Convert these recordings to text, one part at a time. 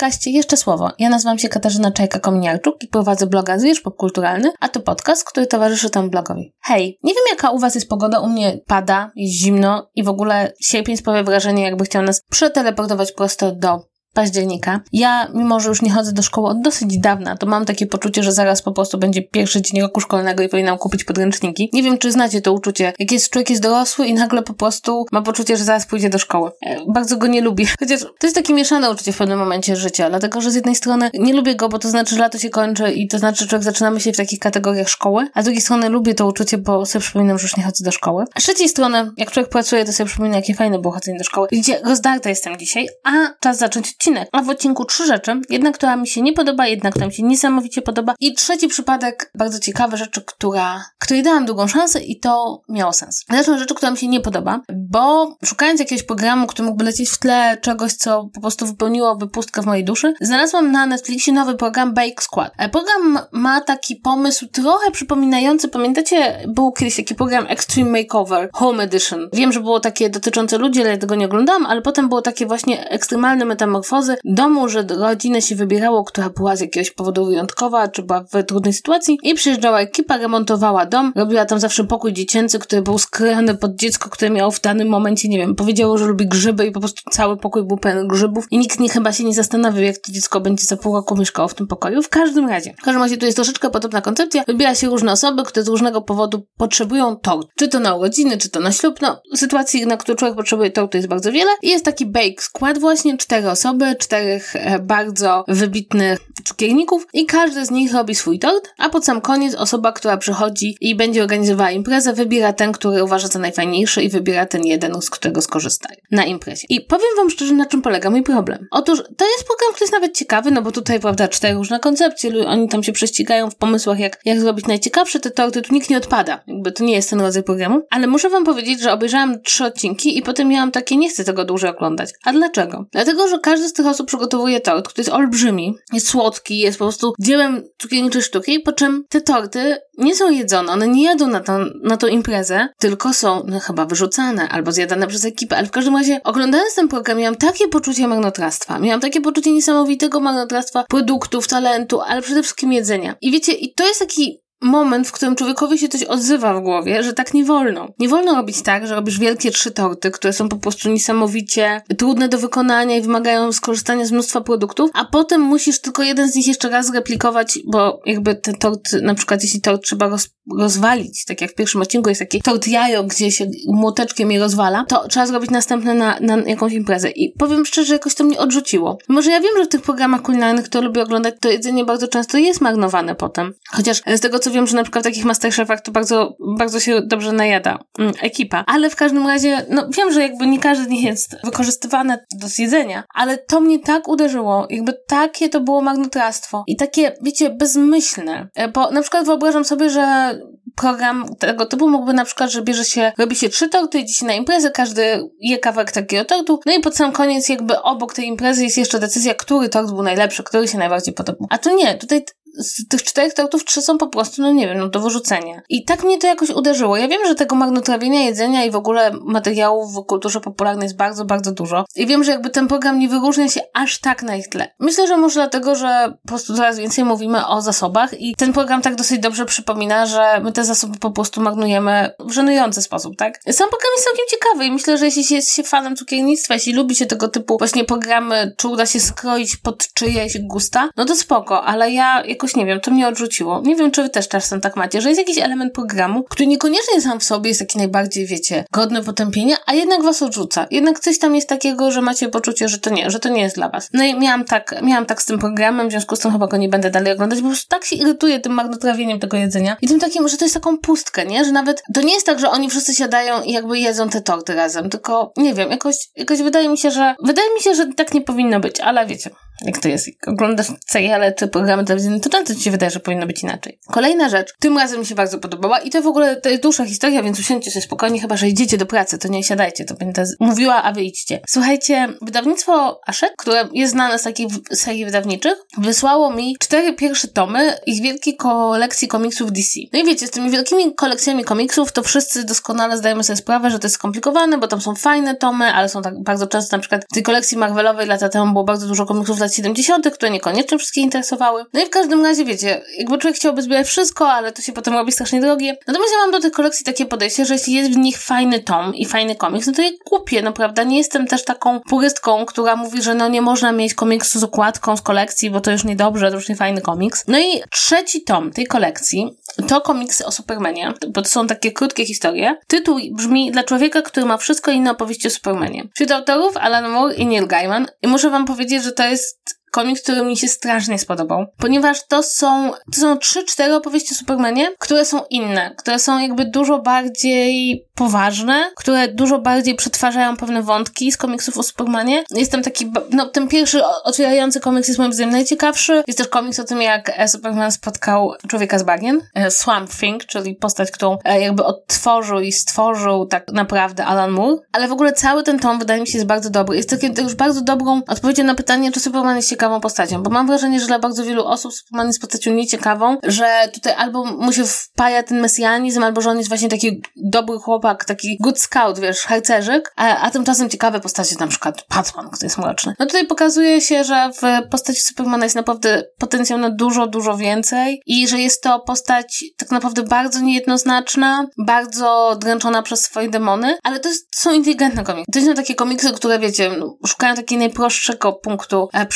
podcaście jeszcze słowo. Ja nazywam się Katarzyna Czajka-Kominiarczuk i prowadzę bloga Zwierz Popkulturalny, a to podcast, który towarzyszy temu blogowi. Hej, nie wiem jaka u was jest pogoda, u mnie pada, jest zimno i w ogóle sierpień sprawia wrażenie, jakby chciał nas przeteleportować prosto do października. Ja, mimo że już nie chodzę do szkoły od dosyć dawna, to mam takie poczucie, że zaraz po prostu będzie pierwszy dzień roku szkolnego i powinnam kupić podręczniki. Nie wiem, czy znacie to uczucie. Jak jest człowiek jest dorosły i nagle po prostu ma poczucie, że zaraz pójdzie do szkoły. E, bardzo go nie lubię. Chociaż to jest takie mieszane uczucie w pewnym momencie życia, dlatego, że z jednej strony nie lubię go, bo to znaczy, że lato się kończy i to znaczy, że człowiek zaczyna myśleć w takich kategoriach szkoły, a z drugiej strony lubię to uczucie, bo sobie przypominam, że już nie chodzę do szkoły. A z trzeciej strony, jak człowiek pracuje, to sobie przypomina, jakie fajne było chodzenie do szkoły. Widzicie, rozdarta jestem dzisiaj, a czas zacząć odcinek. A w odcinku trzy rzeczy. Jedna, która mi się nie podoba, jedna, która mi się niesamowicie podoba i trzeci przypadek, bardzo ciekawe rzeczy, która, której dałam drugą szansę i to miało sens. Zacznę rzeczy, która mi się nie podoba, bo szukając jakiegoś programu, który mógłby lecieć w tle czegoś, co po prostu wypełniłoby pustkę w mojej duszy, znalazłam na Netflixie nowy program Bake Squad. E, program ma taki pomysł trochę przypominający, pamiętacie, był kiedyś taki program Extreme Makeover Home Edition. Wiem, że było takie dotyczące ludzi, ale ja tego nie oglądałam, ale potem było takie właśnie ekstremalne metamorfozy domu, że rodzinę się wybierało, która była z jakiegoś powodu wyjątkowa, czy była w trudnej sytuacji i przyjeżdżała ekipa, remontowała dom, robiła tam zawsze pokój dziecięcy, który był skrojony pod dziecko, które miało w danym momencie, nie wiem, powiedziało, że lubi grzyby i po prostu cały pokój był pełen grzybów i nikt nie chyba się nie zastanawiał, jak to dziecko będzie za pół roku mieszkało w tym pokoju. W każdym razie, w każdym razie tu jest troszeczkę podobna koncepcja. Wybiera się różne osoby, które z różnego powodu potrzebują tort. Czy to na urodziny, czy to na ślub, no sytuacji, na które człowiek potrzebuje tortu jest bardzo wiele i jest taki bake skład właśnie, cztery osoby, czterech e, bardzo wybitnych cukierników i każdy z nich robi swój tort, a pod sam koniec osoba, która przychodzi i będzie organizowała imprezę, wybiera ten, który uważa za najfajniejszy i wybiera ten jeden, z którego skorzystają na imprezie. I powiem wam szczerze, na czym polega mój problem. Otóż to jest program, który jest nawet ciekawy, no bo tutaj, prawda, cztery różne koncepcje, oni tam się prześcigają w pomysłach, jak, jak zrobić najciekawsze te torty, tu nikt nie odpada. Jakby to nie jest ten rodzaj programu. Ale muszę wam powiedzieć, że obejrzałam trzy odcinki i potem miałam takie, nie chcę tego dłużej oglądać. A dlaczego? Dlatego, że każdy z tych osób przygotowuje tort, który jest olbrzymi, jest słodki, jest po prostu dziełem cukierniczej sztuki, po czym te torty nie są jedzone, one nie jadą na, tą, na tą imprezę, tylko są no, chyba wyrzucane albo zjadane przez ekipę, ale w każdym razie oglądając ten program miałam takie poczucie marnotrawstwa, miałam takie poczucie niesamowitego marnotrawstwa produktów, talentu, ale przede wszystkim jedzenia. I wiecie, i to jest taki moment, w którym człowiekowi się coś odzywa w głowie, że tak nie wolno. Nie wolno robić tak, że robisz wielkie trzy torty, które są po prostu niesamowicie trudne do wykonania i wymagają skorzystania z mnóstwa produktów, a potem musisz tylko jeden z nich jeszcze raz zreplikować, bo jakby ten tort, na przykład jeśli tort trzeba roz, rozwalić, tak jak w pierwszym odcinku jest taki tort jajo, gdzie się młoteczkiem je rozwala, to trzeba zrobić następne na, na jakąś imprezę. I powiem szczerze, jakoś to mnie odrzuciło. Może ja wiem, że w tych programach kulinarnych, które lubię oglądać, to jedzenie bardzo często jest marnowane potem. Chociaż z tego co wiem, że na przykład w takich Masterchefach to bardzo, bardzo się dobrze najada mm, ekipa. Ale w każdym razie, no wiem, że jakby nie każdy z nich jest wykorzystywane do zjedzenia, ale to mnie tak uderzyło, jakby takie to było marnotrawstwo i takie, wiecie, bezmyślne. E, bo na przykład wyobrażam sobie, że program tego typu mógłby na przykład, że bierze się, robi się trzy torty, idzie się na imprezę, każdy je kawałek takiego tortu, no i pod sam koniec jakby obok tej imprezy jest jeszcze decyzja, który tort był najlepszy, który się najbardziej podobał. A tu nie, tutaj z tych czterech tortów trzy są po prostu, no nie wiem, no do wyrzucenia. I tak mnie to jakoś uderzyło. Ja wiem, że tego marnotrawienia jedzenia i w ogóle materiałów w kulturze popularnej jest bardzo, bardzo dużo. I wiem, że jakby ten program nie wyróżnia się aż tak na ich tle. Myślę, że może dlatego, że po prostu coraz więcej mówimy o zasobach i ten program tak dosyć dobrze przypomina, że my te zasoby po prostu marnujemy w żenujący sposób, tak? Sam program jest całkiem ciekawy i myślę, że jeśli jest się fanem cukiernictwa, jeśli lubi się tego typu właśnie programy, czy uda się skroić pod czyjeś gusta, no to spoko, ale ja jakoś nie wiem, to mnie odrzuciło. Nie wiem, czy wy też czasem tak macie, że jest jakiś element programu, który niekoniecznie sam w sobie jest taki najbardziej, wiecie, godny potępienia, a jednak was odrzuca. Jednak coś tam jest takiego, że macie poczucie, że to nie, że to nie jest dla was. No i miałam tak, miałam tak z tym programem, w związku z tym chyba go nie będę dalej oglądać, bo prostu tak się irytuję tym marnotrawieniem tego jedzenia i tym takim, że to jest taką pustkę, nie? Że nawet to nie jest tak, że oni wszyscy siadają i jakby jedzą te torty razem, tylko nie wiem, jakoś, jakoś wydaje mi się, że wydaje mi się, że tak nie powinno być, ale wiecie, jak to jest, oglądasz seriale czy programy telewizyjne, to często ci się wydaje, że powinno być inaczej. Kolejna rzecz, tym razem mi się bardzo podobała i to w ogóle to jest dłuższa historia, więc usiądźcie sobie spokojnie, chyba że idziecie do pracy, to nie siadajcie, to będę mówiła, a wy idźcie. Słuchajcie, wydawnictwo Aszek, które jest znane z takich serii wydawniczych, wysłało mi cztery pierwsze tomy ich wielkiej kolekcji komiksów DC. No i wiecie, z tymi wielkimi kolekcjami komiksów to wszyscy doskonale zdajemy sobie sprawę, że to jest skomplikowane, bo tam są fajne tomy, ale są tak bardzo często na przykład w tej kolekcji Marvelowej lata temu było bardzo dużo komiksów dla lat 70., które niekoniecznie wszystkich interesowały. No i w każdym razie, wiecie, jakby człowiek chciałby zbierać wszystko, ale to się potem robi strasznie drogie. Natomiast ja mam do tych kolekcji takie podejście, że jeśli jest w nich fajny tom i fajny komiks, no to je kupię, no prawda? Nie jestem też taką purystką, która mówi, że no nie można mieć komiksu z okładką z kolekcji, bo to już niedobrze, to już nie fajny komiks. No i trzeci tom tej kolekcji to komiksy o Supermanie, bo to są takie krótkie historie. Tytuł brzmi Dla człowieka, który ma wszystko inne opowieści o Supermanie. Wśród autorów Alan Moore i Neil Gaiman. I muszę wam powiedzieć, że to jest just komiks, który mi się strasznie spodobał, ponieważ to są, to są trzy, cztery opowieści o Supermanie, które są inne, które są jakby dużo bardziej poważne, które dużo bardziej przetwarzają pewne wątki z komiksów o Supermanie. Jestem taki, no ten pierwszy otwierający komiks jest moim zdaniem najciekawszy. Jest też komiks o tym, jak e, Superman spotkał człowieka z bagien, e, Swamp Thing, czyli postać, którą e, jakby odtworzył i stworzył tak naprawdę Alan Moore. Ale w ogóle cały ten tom wydaje mi się jest bardzo dobry. Jest takim już bardzo dobrą odpowiedzią na pytanie, czy Superman jest ciekawą postacią, bo mam wrażenie, że dla bardzo wielu osób Superman jest postacią nieciekawą, że tutaj albo mu się wpaja ten mesjanizm, albo że on jest właśnie taki dobry chłopak, taki good scout, wiesz, harcerzyk, a, a tymczasem ciekawe postacie, na przykład Batman, który jest mroczny. No tutaj pokazuje się, że w postaci Supermana jest naprawdę potencjał na dużo, dużo więcej i że jest to postać tak naprawdę bardzo niejednoznaczna, bardzo dręczona przez swoje demony, ale to, są inteligentne komiksy. To są takie komiksy, które, wiecie, szukają takiego najprostszego punktu e,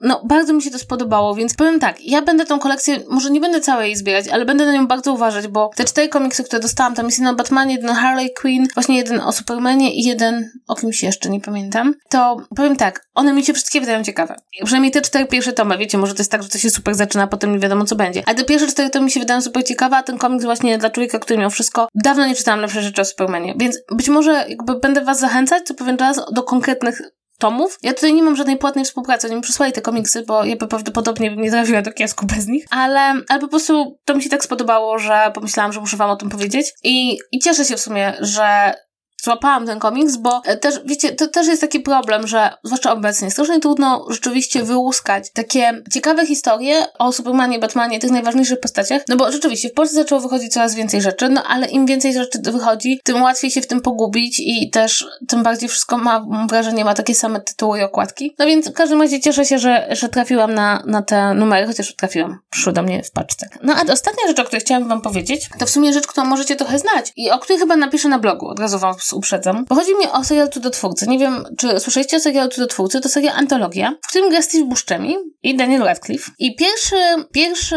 no bardzo mi się to spodobało, więc powiem tak, ja będę tą kolekcję, może nie będę całej zbierać, ale będę na nią bardzo uważać, bo te cztery komiksy, które dostałam, tam jest jeden o Batmanie, jeden o Harley Quinn, właśnie jeden o Supermanie i jeden o kimś jeszcze, nie pamiętam, to powiem tak, one mi się wszystkie wydają ciekawe. Przynajmniej te cztery pierwsze tomy, wiecie, może to jest tak, że to się super zaczyna, a potem nie wiadomo co będzie. Ale te pierwsze cztery tomy mi się wydają super ciekawe, a ten komiks właśnie dla człowieka, który miał wszystko, dawno nie czytałam lepsze rzeczy o Supermanie, więc być może jakby będę was zachęcać co pewien czas do konkretnych tomów. Ja tutaj nie mam żadnej płatnej współpracy, oni mi przysłali te komiksy, bo ja by prawdopodobnie bym nie trafiła do kiosku bez nich, ale, ale po prostu to mi się tak spodobało, że pomyślałam, że muszę wam o tym powiedzieć i, i cieszę się w sumie, że złapałam ten komiks, bo e, też, wiecie, to też jest taki problem, że zwłaszcza obecnie strasznie trudno rzeczywiście wyłuskać takie ciekawe historie o Supermanie, Batmanie, tych najważniejszych postaciach, no bo rzeczywiście w Polsce zaczęło wychodzić coraz więcej rzeczy, no ale im więcej rzeczy wychodzi, tym łatwiej się w tym pogubić i też tym bardziej wszystko ma, wrażenie, ma takie same tytuły i okładki. No więc w każdym razie cieszę się, że, że trafiłam na, na te numery, chociaż trafiłam, przyszły do mnie w paczce. No a ostatnia rzecz, o której chciałam wam powiedzieć, to w sumie rzecz, którą możecie trochę znać i o której chyba napiszę na blogu, od razu wam uprzedzam. Bo chodzi mi o serial Cudotwórcy. Nie wiem, czy słyszeliście o serialu Cudotwórcy? To serial Antologia, w którym gra Steve Buscemi i Daniel Radcliffe. I pierwszy, pierwszy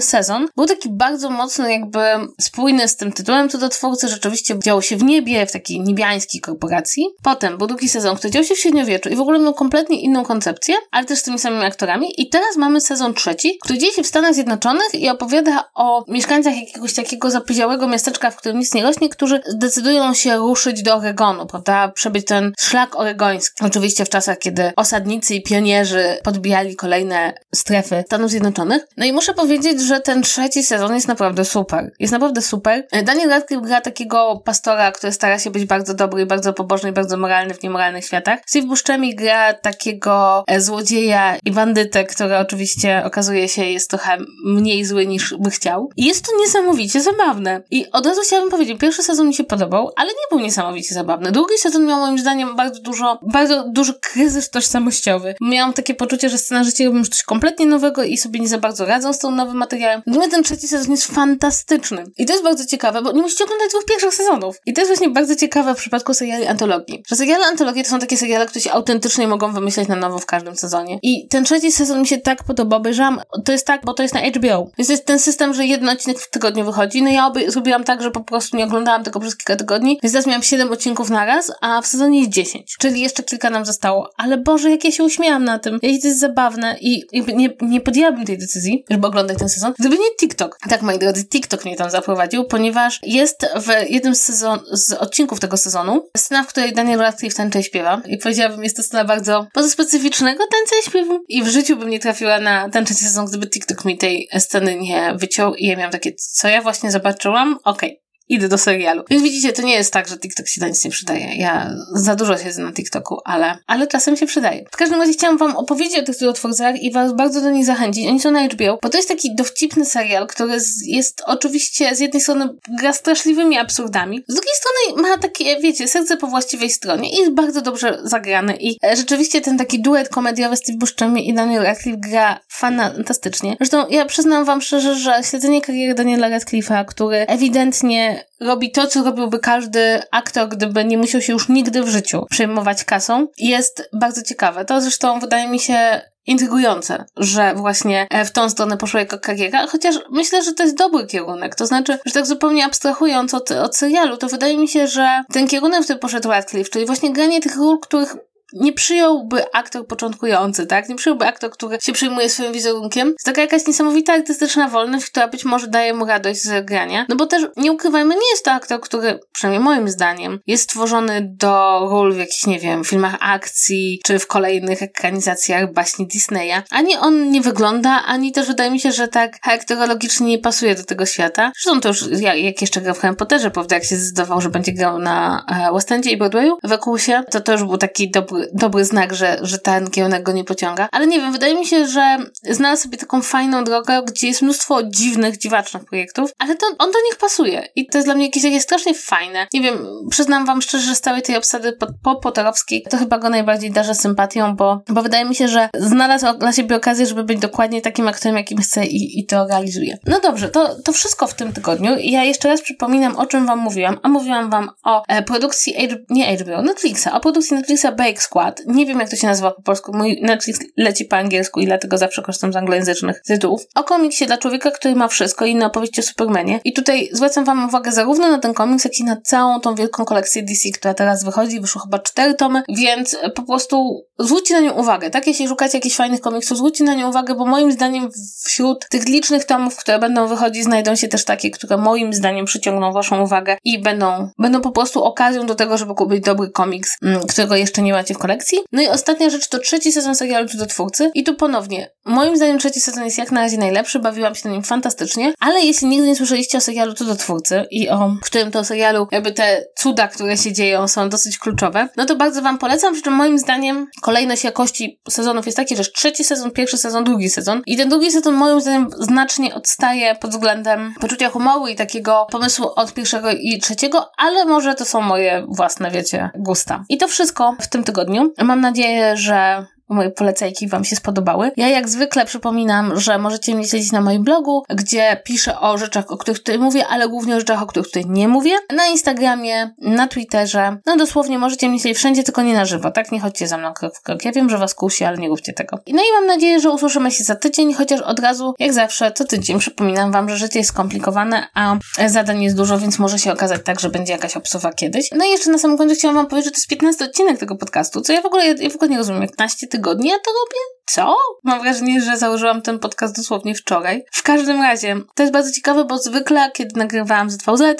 sezon był taki bardzo mocno jakby spójny z tym tytułem Cudotwórcy. Rzeczywiście działo się w niebie, w takiej niebiańskiej korporacji. Potem był drugi sezon, który działo się w średniowieczu i w ogóle miał kompletnie inną koncepcję, ale też z tymi samymi aktorami. I teraz mamy sezon trzeci, który dzieje się w Stanach Zjednoczonych i opowiada o mieszkańcach jakiegoś takiego zapyziałego miasteczka, w którym nic nie rośnie, którzy decydują się ruszyć do Oregonu, prawda? Przebyć ten szlak oregoński. Oczywiście w czasach, kiedy osadnicy i pionierzy podbijali kolejne strefy Stanów Zjednoczonych. No i muszę powiedzieć, że ten trzeci sezon jest naprawdę super. Jest naprawdę super. Daniel Radcliffe gra takiego pastora, który stara się być bardzo dobry bardzo pobożny i bardzo moralny w niemoralnych światach. Steve Buscemi gra takiego e, złodzieja i bandytę, który oczywiście okazuje się jest trochę mniej zły niż by chciał. I jest to niesamowicie zabawne. I od razu chciałabym powiedzieć, pierwszy sezon mi się podobał, ale nie był niesamowicie zabawny. Drugi sezon miał moim zdaniem bardzo dużo, bardzo duży kryzys tożsamościowościowy. Miałam takie poczucie, że scenarzyści robią coś kompletnie nowego i sobie nie za bardzo radzą z tym nowym materiałem. Natomiast ten trzeci sezon jest fantastyczny. I to jest bardzo ciekawe, bo nie musicie oglądać dwóch pierwszych sezonów. I to jest właśnie bardzo ciekawe w przypadku seriali antologii. Że seriale antologii to są takie seriale, które się autentycznie mogą wymyśleć na nowo w każdym sezonie. I ten trzeci sezon mi się tak podoba, obejrzałam, to jest tak, bo to jest na HBO. Więc jest ten system, że jeden odcinek w tygodniu wychodzi. No ja oby, zrobiłam tak, że po prostu nie oglądałam tego przez kilka tygodni, więc teraz miałam 7 odcinków naraz, a w sezonie jest 10. Czyli jeszcze kilka nam zostało. Ale Boże, jak ja się uśmiałam na tym. Jakie to jest zabawne i nie, nie podjęłabym tej decyzji, żeby oglądać ten sezon, gdyby nie TikTok. Tak, moi drodzy, TikTok mnie tam zaprowadził, ponieważ jest w jednym z, sezon, z odcinków tego sezonu scena, w której Daniel Radcliffe tańczy i śpiewa. I powiedziałabym, jest to scena bardzo, bardzo specyficznego tańca i śpiewu. I w życiu bym nie trafiła na ten trzeci sezon, gdyby TikTok mi tej sceny nie wyciął i ja miałam takie, co ja właśnie zobaczyłam? Okej. Okay idę do serialu. Więc widzicie, to nie jest tak, że TikTok się na nic nie przydaje. Ja za dużo siedzę na TikToku, ale, ale czasem się przydaje. W każdym razie chciałam wam opowiedzieć o tych twórcach i was bardzo do nich zachęcić. Oni są na HBO, bo to jest taki dowcipny serial, który jest oczywiście z jednej strony gra straszliwymi absurdami, z drugiej strony ma takie, wiecie, serce po właściwej stronie i jest bardzo dobrze zagrany i e, rzeczywiście ten taki duet komediowy Steve Buscemi i Daniel Radcliffe gra fantastycznie. Zresztą ja przyznam wam szczerze, że śledzenie kariery Daniela Radcliffe'a, który ewidentnie robi to, co robiłby każdy aktor, gdyby nie musiał się już nigdy w życiu przejmować kasą, jest bardzo ciekawe. To zresztą wydaje mi się intrygujące, że właśnie e, w tą stronę poszła jego kariera, chociaż myślę, że to jest dobry kierunek. To znaczy, że tak zupełnie abstrahując od, od serialu, to wydaje mi się, że ten kierunek, w który poszedł Radcliffe, czyli właśnie granie tych ról, których nie przyjąłby aktor początkujący, tak? Nie przyjąłby aktor, który się przyjmuje swoim wizerunkiem. Jest taka jakaś niesamowita artystyczna wolność, która być może daje mu radość z grania. No bo też, nie ukrywajmy, nie jest to aktor, który, przynajmniej moim zdaniem, jest stworzony do ról w jakichś, nie wiem, filmach akcji, czy w kolejnych ekranizacjach baśni Disneya. Ani on nie wygląda, ani też wydaje mi się, że tak charakterologicznie nie pasuje do tego świata. Zresztą to już, jak, jak jeszcze grał w Harry Potterze, prawda, jak się zdecydował, że będzie grał na e, West Endzie i Broadwayu, w Ekusie, to to już był taki dobry dobry, dobry znak, że, że ten kierunek go nie pociąga. Ale nie wiem, wydaje mi się, że znalazł sobie taką fajną drogę, gdzie jest mnóstwo dziwnych, dziwacznych projektów, ale to on do nich pasuje. I to jest dla mnie jakieś takie strasznie fajne. Nie wiem, przyznam wam szczerze, że z całej tej obsady po, po Potorowskiej to chyba go najbardziej darzę sympatią, bo, bo wydaje mi się, że znalazł dla siebie okazję, żeby być dokładnie takim aktorem, jakim chce i, i to realizuje. No dobrze, to, to wszystko w tym tygodniu. Ja jeszcze raz przypominam, o czym wam mówiłam. A mówiłam wam o e, produkcji, nie HBO, Netflixa, o produkcji Netflixa Bake skład. Nie wiem, jak to się nazywa po polsku. Mój Netflix leci po angielsku i dlatego zawsze korzystam z anglojęzycznych tytułów. O komiksie dla człowieka, który ma wszystko i na opowieści o Supermanie. I tutaj zwracam wam uwagę zarówno na ten komiks, jak i na całą tą wielką kolekcję DC, która teraz wychodzi. Wyszło chyba cztery tomy, więc po prostu zwróćcie na nią uwagę, tak? Jeśli szukacie jakichś fajnych komiksów, zwróćcie na nią uwagę, bo moim zdaniem wśród tych licznych tomów, które będą wychodzić, znajdą się też takie, które moim zdaniem przyciągną waszą uwagę i będą, będą po prostu okazją do tego, żeby kupić dobry komiks, mm, którego jeszcze nie macie w kolekcji. No i ostatnia rzecz to trzeci sezon serialu Cudotwórcy. I tu ponownie, moim zdaniem trzeci sezon jest jak na razie najlepszy, bawiłam się na nim fantastycznie, ale jeśli nigdy nie słyszeliście o serialu Cudotwórcy i o którym to serialu jakby te cuda, które się dzieją są dosyć kluczowe, no to bardzo wam polecam, przy czym moim zdaniem kolejność jakości sezonów jest taki, że trzeci sezon, pierwszy sezon, drugi sezon. I ten drugi sezon moim zdaniem znacznie odstaje pod względem poczucia humoru i takiego pomysłu od pierwszego i trzeciego, ale może to są moje własne, wiecie, gusta. I to wszystko w tym tygodniu. Mam nadzieję, że moje polecajki Wam się spodobały. Ja jak zwykle przypominam, że możecie mnie śledzić na moim blogu, gdzie piszę o rzeczach, o których tutaj mówię, ale głównie o rzeczach, o których tutaj nie mówię. Na Instagramie, na Twitterze. No dosłownie możecie mnie śledzić wszędzie, tylko nie na żywo, tak? Nie chodźcie za mną krok w krok. Ja wiem, że Was kusi, ale nie róbcie tego. No i mam nadzieję, że usłyszymy się za tydzień, chociaż od razu, jak zawsze, co tydzień przypominam Wam, że życie jest skomplikowane, a zadań jest dużo, więc może się okazać tak, że będzie jakaś obsuwa kiedyś. No i jeszcze na samym końcu chciałam Wam powiedzieć, że to jest 15 odcinek tego podcastu, co ja w ogóle, ja w ogóle nie rozumiem. 15 tygodni ja to robię? Co? Mam wrażenie, że założyłam ten podcast dosłownie wczoraj. W każdym razie, to jest bardzo ciekawe, bo zwykle, kiedy nagrywałam z 2Z,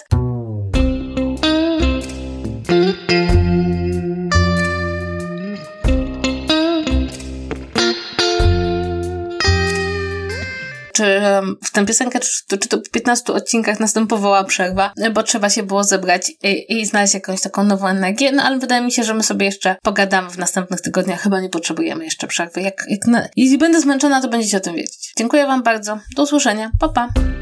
czy w tę piosenkę, czy, czy to w 15 odcinkach następowała przerwa, bo trzeba się było zebrać i, i znaleźć jakąś taką nową energię, no ale wydaje mi się, że my sobie jeszcze pogadamy w następnych tygodniach, chyba nie potrzebujemy jeszcze przerwy. Jak, jak na, jeśli będę zmęczona, to będziecie o tym wiedzieć. Dziękuję Wam bardzo, do usłyszenia, pa pa!